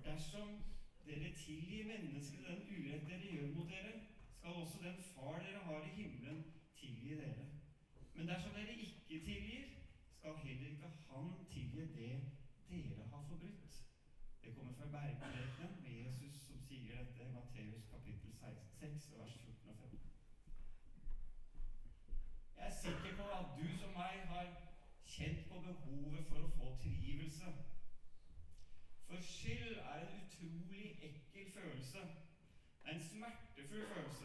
For dersom dere tilgir mennesket den urett dere gjør mot dere, skal også den far dere har i himmelen, tilgi dere. Men dersom dere ikke tilgir, skal heller ikke han tilgi det dere har forbrutt. Det kommer fra Bergprekenen med Jesus som sier dette i Matteus kapittel 6, vers 14 og 15. Jeg er sikker på at du som meg har kjent på behovet for å få tilgivelse. For skyld er en utrolig ekkel følelse. En smertefull følelse.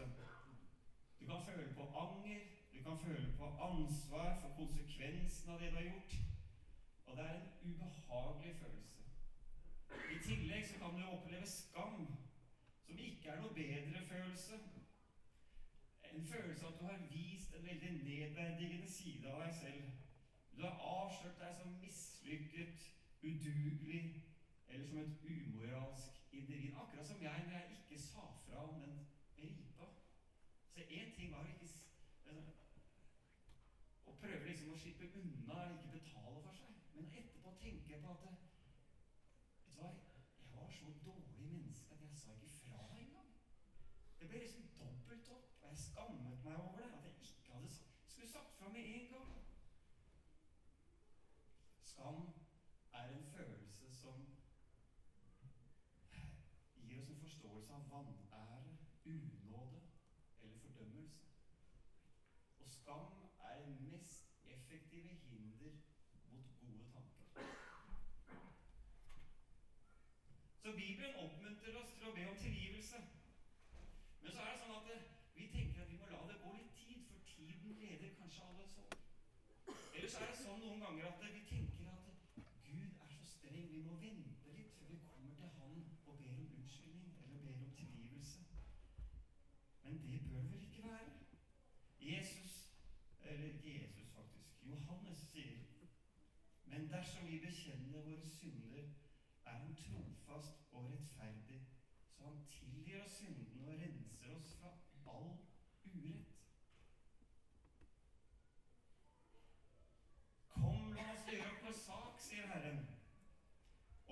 Du kan føle på anger, du kan føle på ansvar for konsekvensen av det du har gjort. Og det er en ubehagelig følelse. I tillegg så kan du oppleve skam, som ikke er noe bedre følelse. En følelse av at du har vist en veldig nedverdigende side av deg selv. Du har avslørt deg som mislykket, udugelig eller som et umoralsk individ. Akkurat som jeg når jeg ikke sa fra om den ripa. Så én ting var å ikke Å prøve liksom å slippe unna eller ikke betale for seg. Men etterpå tenke på at Vet du hva? Jeg var så dårlig menneske at jeg sa ikke fra engang. Det ble liksom dobbelt opp, og jeg skammet meg over det. At jeg ikke hadde skulle sagt fra med en gang. Skam er en følelse som gir oss en forståelse av vanære, unåde eller fordømmelse. Og skam er det mest effektive hinder mot gode tanker. Så Bibelen oppmuntrer oss til å be om tilgivelse. Men så er det sånn at det, vi tenker at vi må la det gå litt tid, for tiden leder kanskje alle sår. Eller så er det sånn noen ganger at vi tenker at Gud er så streng, vi må vente litt før vi kommer til Han og ber om unnskyldning eller ber om tilgivelse. Men det bør vel ikke være? Jesus, eller ikke Jesus faktisk, Johannes sier Men dersom vi bekjenner våre synder er han trofast og rettferdig, så han tilgir oss syndene og renser oss fra all urett. Kom, la oss gjøre opp vår sak, sier Herren.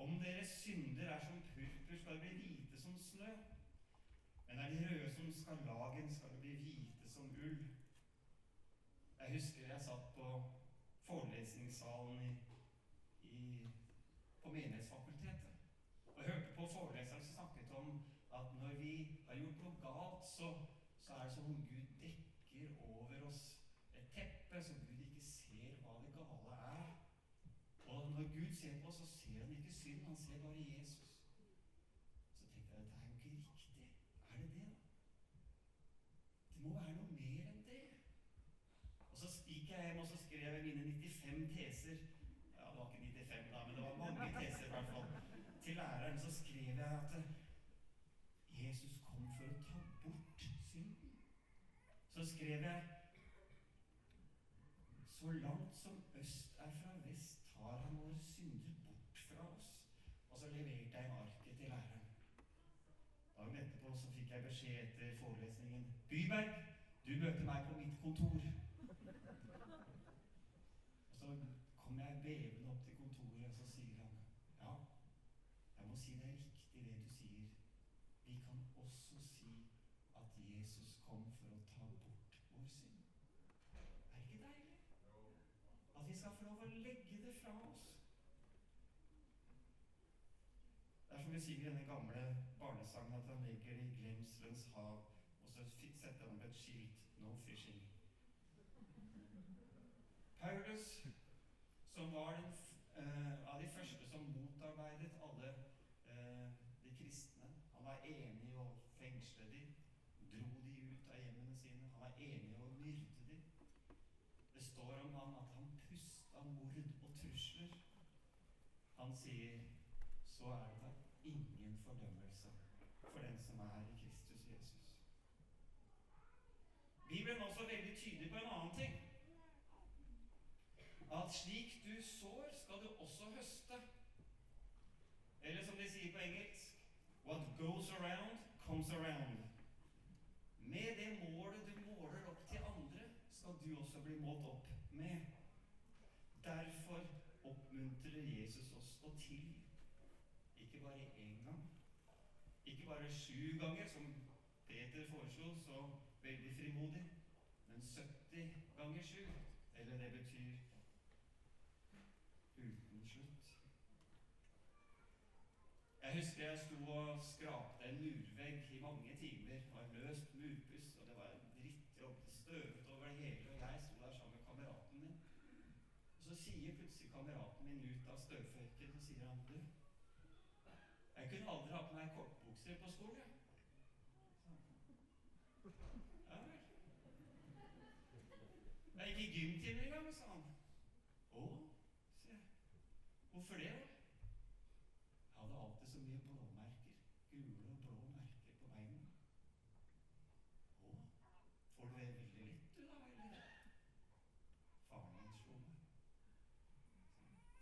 Om deres synder er som purpur, skal de bli hvite som snø. Men er de røde som skarlagen, skal de bli hvite som ull. Jeg husker jeg satt på forelesningssalen i på Menighetsfakultetet. Og jeg hørte på foreleseren som snakket om at når vi har gjort noe galt, så, så er det som om Gud dekker over oss et teppe, så Gud ikke ser hva det gale er. Og når Gud ser på oss, så ser han ikke synd, han ser bare Jesus. Så tenkte jeg det er jo ikke riktig. Er det det, da? Det må være noe mer enn det. Og så gikk jeg hjem og så skrev jeg mine 95 teser ja, det var ikke 95, da, men det var mange teser i hvert fall. Til læreren så skrev jeg at Jesus kom for å ta bort synden. Så skrev jeg Så langt som øst er fra vest, tar han våre synder bort fra oss. Og så leverte jeg arket til læreren. Dagen etterpå så fikk jeg beskjed etter forelesningen. Byberg, du møter meg på mitt kontor. Og så kom jeg bevende opp til kontoret, og så sier han ja, jeg må si det er riktig det du sier. Vi kan også si at Jesus kom for å ta bort vår synd. Er det ikke deilig? At vi skal få lov å legge det fra oss. Det er som vi sier i denne gamle barnesangen, at han ligger i glemselens hav, og så setter han opp et skilt 'No fishing'. Paulus som var den, uh, av de første som motarbeidet alle uh, de kristne. Han var enig i å fengsle dem, dro de ut av hjemmene sine. Han var enig i å myrde dem. Det står om han at han pusta mord og trusler. Sier så er det ingen fordømmelse for den som er i Kristus Jesus. Bibelen er også veldig tydelig på en annen ting at slik du sår, skal du også høste. Eller som de sier på engelsk What goes around, comes around. Med det målet du måler opp til andre, skal du også bli målt opp med. Derfor oppmuntrer Jesus oss å tilgi. Ikke Ikke bare én gang. Ikke bare sju ganger, som Peter foreslo så veldig frimodig, men 70 ganger sju. Eller det betyr uten slutt. Jeg husker jeg sto og skrapte en murvegg i mange timer. Det var løst murpuss, og det var en drittjobb. Det støvet over det hele, og jeg sto der sammen med kameraten min. Og så sier plutselig kameraten min ut av støvføyken, og sier han du, jeg kunne aldri ha på meg kortbukser på skolen. jeg.» Ja vel. Jeg gikk i gymtime en gang, sa han. Å, sier jeg. Hvorfor det? Jeg hadde alltid så mye blåmerker. Gule og blå merker på beina. Å, får du det veldig lett, du da, eller? Faren min slo meg.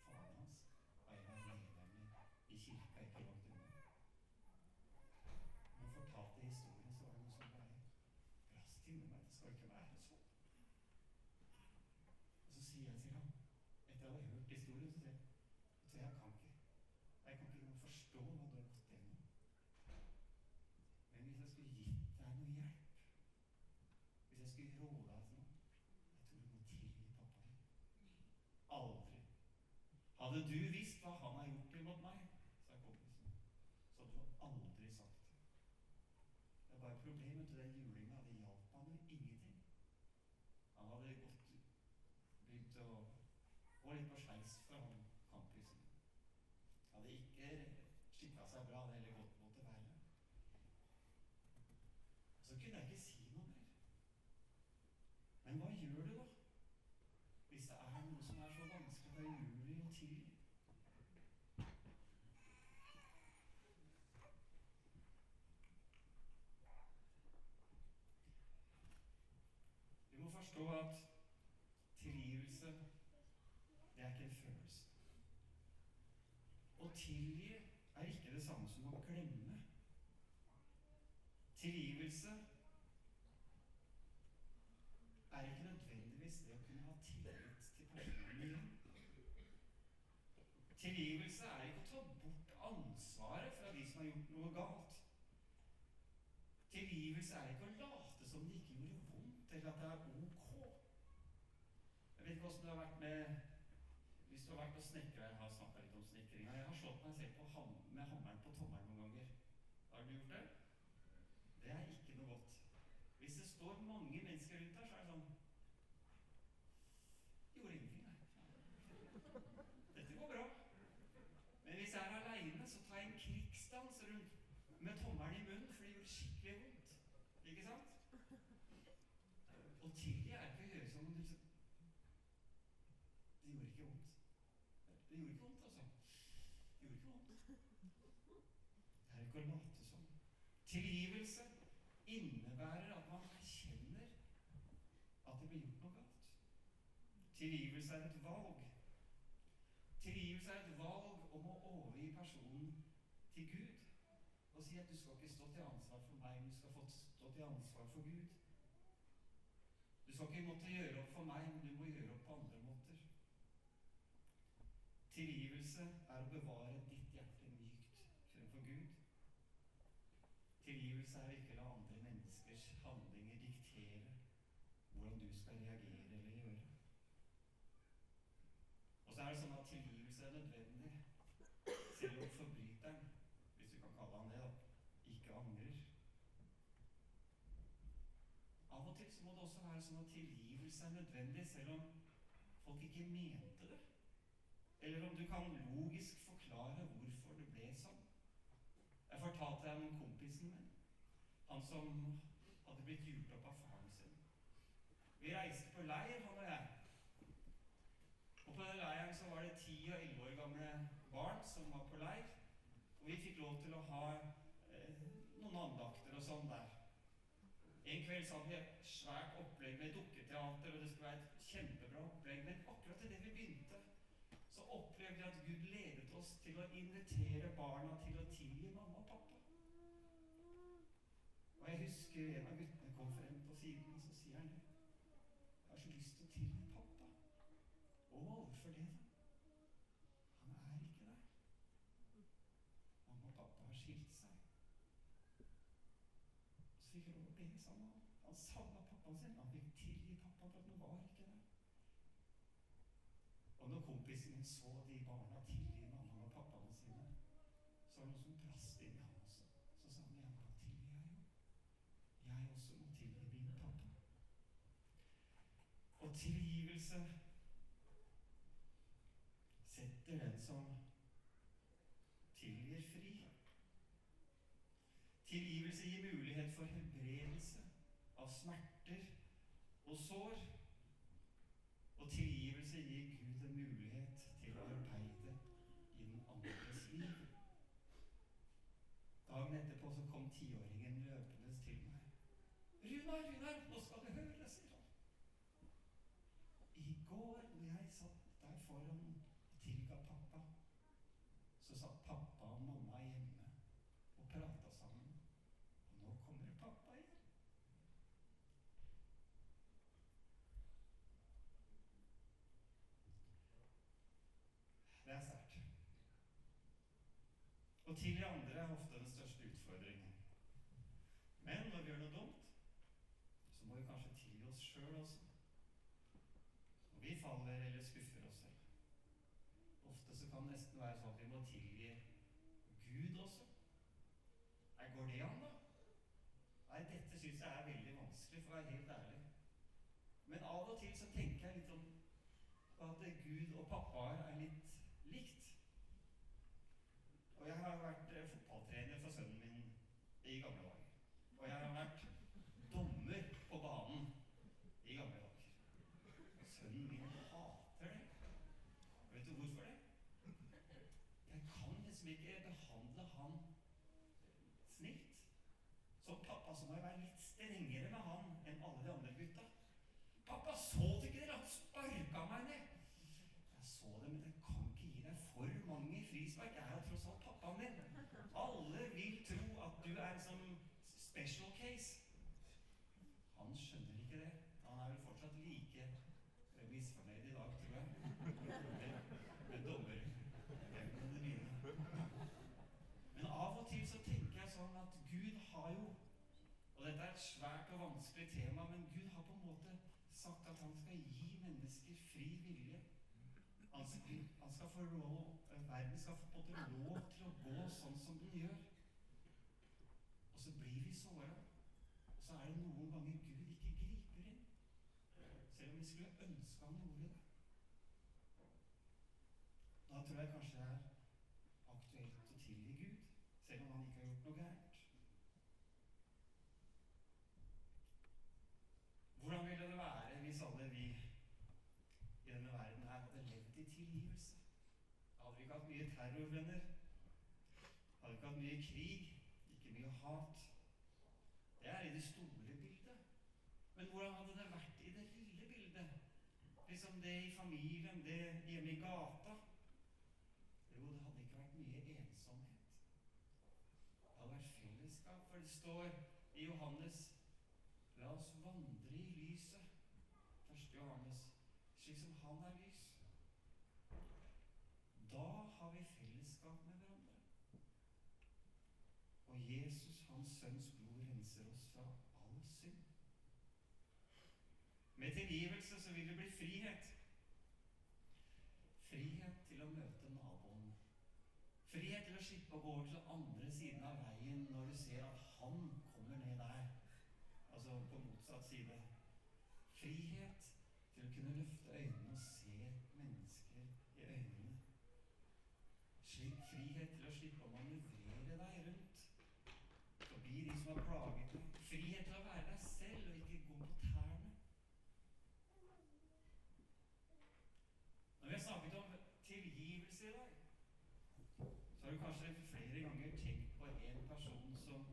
Faren hans var en av lederne i kirka ikke langt unna. Når han fortalte historien, så var det noe som bare brast inni meg. Det skal jo ikke være sånn. Og så sier jeg til ham, etter å ha historien, så sier jeg kan ikke Jeg kan ikke forstå hva du har gått gjennom. Men hvis jeg skulle gitt deg noe hjelp, hvis jeg skulle råde deg til noe Jeg tror du må tilgi pappa din. Aldri. Hadde du visst hva han har gjort imot meg, sa kompisen, så hadde du aldri sagt det. Det er bare problemet til den. Det hjalp han jo ingenting. Han hadde gått begynt å gå litt på skeis for han kompisen. Hadde ikke skikka seg bra, det heller gått mot det verre. Så kunne jeg ikke si noe mer. Men hva gjør du, da? Hvis det er noe som er så vanskelig, det er umulig å tilgi? Vi må forstå at tilgivelse, det er ikke en følelse. Å tilgi er ikke det samme som å glemme. Tilgivelse er ikke nødvendigvis det å kunne ha tillit til personen igjen. Tilgivelse er ikke å ta bort ansvaret fra de som har gjort noe galt. Tilgivelse er ikke å late som det ikke gjorde vondt, eller at det er ok. Ikke åssen det har vært med Hvis du har vært og snekra Jeg har snakka litt om snekringa. Jeg har slått meg selv på ham, med hammeren på tommelen noen ganger. Har du gjort? Det er ikke noe godt. Hvis det står mange mennesker rundt her, så er det sånn Gjorde ingenting, nei. Dette går bra. Men hvis jeg er aleine, så tar jeg en krigsdans rundt med tommelen i munnen, for det gjorde skikkelig vondt. Ikke sant? Å tilgi er ikke å gjøre som om du Det gjorde ikke vondt. Det gjorde ikke vondt, altså. Det gjorde ikke vondt. Å late som. Tilgivelse innebærer at man erkjenner at det blir gjort noe galt. Tilgivelse er et valg. Tilgivelse er et valg om å overgi personen til Gud og si at du skal ikke stå til ansvar for meg, men du skal få stå til ansvar for Gud. Du skal ikke måtte gjøre opp for meg, men du må gjøre opp på andre måter. Tilgivelse er å bevare ditt hjerte mykt fremfor Gud. Tilgivelse er å ikke la andre menneskers handlinger diktere hvordan du skal reagere eller gjøre. Og så er det sånn at tilgivelse er nødvendig selv om forbryteren, hvis du kan kalle han det, ikke angrer. Av og til så må det også være sånn at tilgivelse er nødvendig selv om folk ikke mente det. Eller om du kan logisk forklare hvorfor det ble sånn. Jeg fortalte deg om kompisen min. Han som hadde blitt hjult opp av faren sin. Vi reiste på leir, han og jeg. Og på den leiren så var det ti og elleve år gamle barn som var på leir. Og vi fikk lov til å ha eh, noen andakter og sånn der. En kveld så hadde vi et svært opplegg med dukketeater, og det skulle være et kjempebra opplegg. Men akkurat idet vi begynte, så opplevde vi at Gud ledet oss til å invitere barna til å husker en av guttene kom frem på siden, og så sier han Jeg har så lyst til å tilgi pappa. Og overfor det, da? Han er ikke der. Mamma og pappa har skilt seg. Så fikk han over det sammen. Han savna pappaen sin. Han ville tilgi pappa for at han var ikke der. Og når kompisen min så de barna tilgi mammaen og pappaen sine, så var det noe som brast inn Og tilgivelse setter den som tilgir, fri. Tilgivelse gir mulighet for helbredelse av smerter og sår. Og tilgivelse gir Gud en mulighet til å arbeide i den andres liv. Dagen etterpå så kom tiåringen løpende til meg. 'Runar, Runar, nå skal du høre', sier han. I går når jeg satt der foran og tilga pappa, så satt pappa og mamma hjemme og prata sammen. Og nå kommer pappa igjen. Det er sterkt. Å tilgi andre er ofte den største utfordringen. Men når vi gjør noe dumt, så må vi kanskje tilgi oss sjøl også. Når vi faller eller skuffer oss selv. Ofte så kan det nesten være sånn at vi må tilgi Gud også. Nei, går det an, da? Nei, dette syns jeg er veldig vanskelig, for å være helt ærlig. Men av og til så tenker jeg litt om at Gud og pappaer er litt likt. Og jeg har vært eh, fotballtrener for sønnen min i gamle dager. Og jeg har vært dommer på banen i gamle dager. Sønnen min hater det. Vet du hvorfor det? Jeg liksom ikke behandle han snilt. Som pappa så må jeg være litt strengere med han enn alle de andre gutta. Pappa, så du ikke det? Han sparka meg ned. Jeg så det, men jeg kan ikke gi deg for mange frispark. Jeg er jo tross alt pappaen din. Alle vil tro at du er som special case. Han skjønner ikke det. Han er vel fortsatt like misfornøyd i dag, tror jeg. Med, med dommerevnene mine. Men av og til så tenker jeg sånn at Gud har jo Og dette er et svært og vanskelig tema, men Gud har på en måte sagt at han skal gi mennesker fri vilje. Han skal, han skal få lov, verden skal få lov til å gå sånn som den gjør. Og så blir vi såra. Og så er det noen ganger Gud ikke griper inn. Selv om vi skulle ønske han gjorde det. Da tror jeg kanskje det er aktuelt å tilgi Gud, selv om han ikke har gjort noe gærent. Hvordan ville det være hvis alle vi i denne verden her hadde levd i tilgivelse? Hadde vi ikke hatt mye terrorvenner? Vi ikke hatt mye krig? Ikke mye hat? Det er i det store bildet. Men hvordan hadde det vært i det lille bildet? Liksom det i familien, det hjemme i gata? Jo, det hadde ikke vært mye ensomhet. Det hadde vært fellesskap, for det står i Johannes La oss vandre i lyset. Første Johannes, slik som han er lys. Da har vi fellesskap med hverandre. Og Jesus, hans sønns blod, renser oss fra all synd. Med tilgivelse så vil det bli frihet. Frihet til å møte naboen. Frihet til å slippe å gå over til andre siden av veien når du ser at han kommer ned der. Altså på motsatt side. Frihet til å kunne løfte øynene og se mennesker i øynene. Slik frihet til å slippe å manøvrere deg rundt forbi de som har plaget deg. Frihet til å være deg selv og ikke gå på tærne. Når vi har snakket om tilgivelse i dag, så har du kanskje flere ganger tenkt på en person som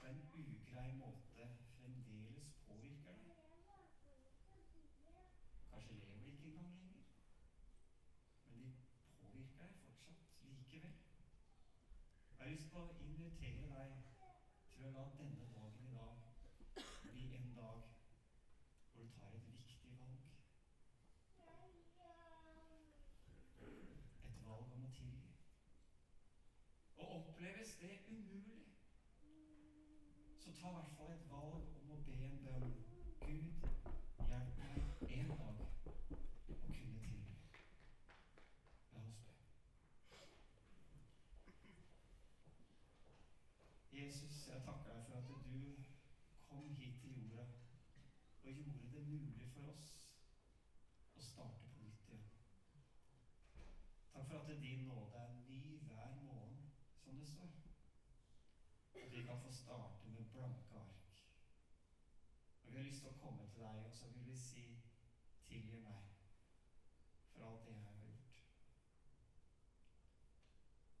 på en ugrei måte fremdeles påvirker deg. Kanskje lever de ikke engang lenger, men de påvirker deg fortsatt likevel. Jeg har lyst til å invitere deg til å la denne dagen i dag bli en dag hvor du tar et viktig valg. Et valg om å tilgi. Og oppleves det umulig, så ta i hvert fall et valg om å be en bønn. Gud, hjelp meg en dag å kunne tilby. La oss be. Jesus, jeg takker deg for at du kom hit til jorda og gjorde det mulig for oss å starte på nytt igjen. Takk for at din nåde er ny hver morgen, som det står. At vi kan få starte med blanke ark. Og vi har lyst til å komme til deg, og så vil vi si tilgi meg for alt det jeg har gjort.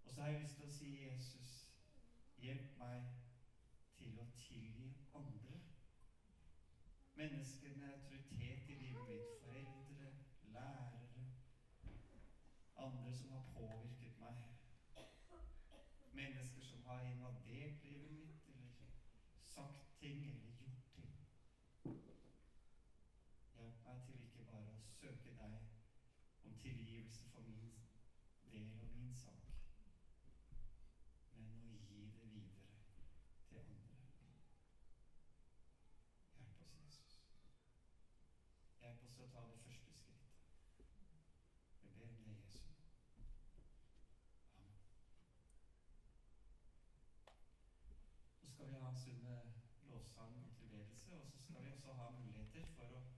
Og så har jeg lyst til å si Jesus, hjelp meg til å tilgi andre. Mennesker med autoritet i livet mitt, foreldre, lærere, andre som har påvirket meg. Mennesker som har invadert livet mitt, eller sagt ting eller gjort ting. Hjelp meg til ikke bare å søke deg om tilgivelse for min del og min sak, men å gi det videre til andre. Hjelp oss, Jesus. Hjelp oss til å ta det første skrittet. Vi ber om det i Jesu navn. Amen. Så skal vi ha en stund med lovsang og tilbedelse, og så skal vi også ha muligheter for å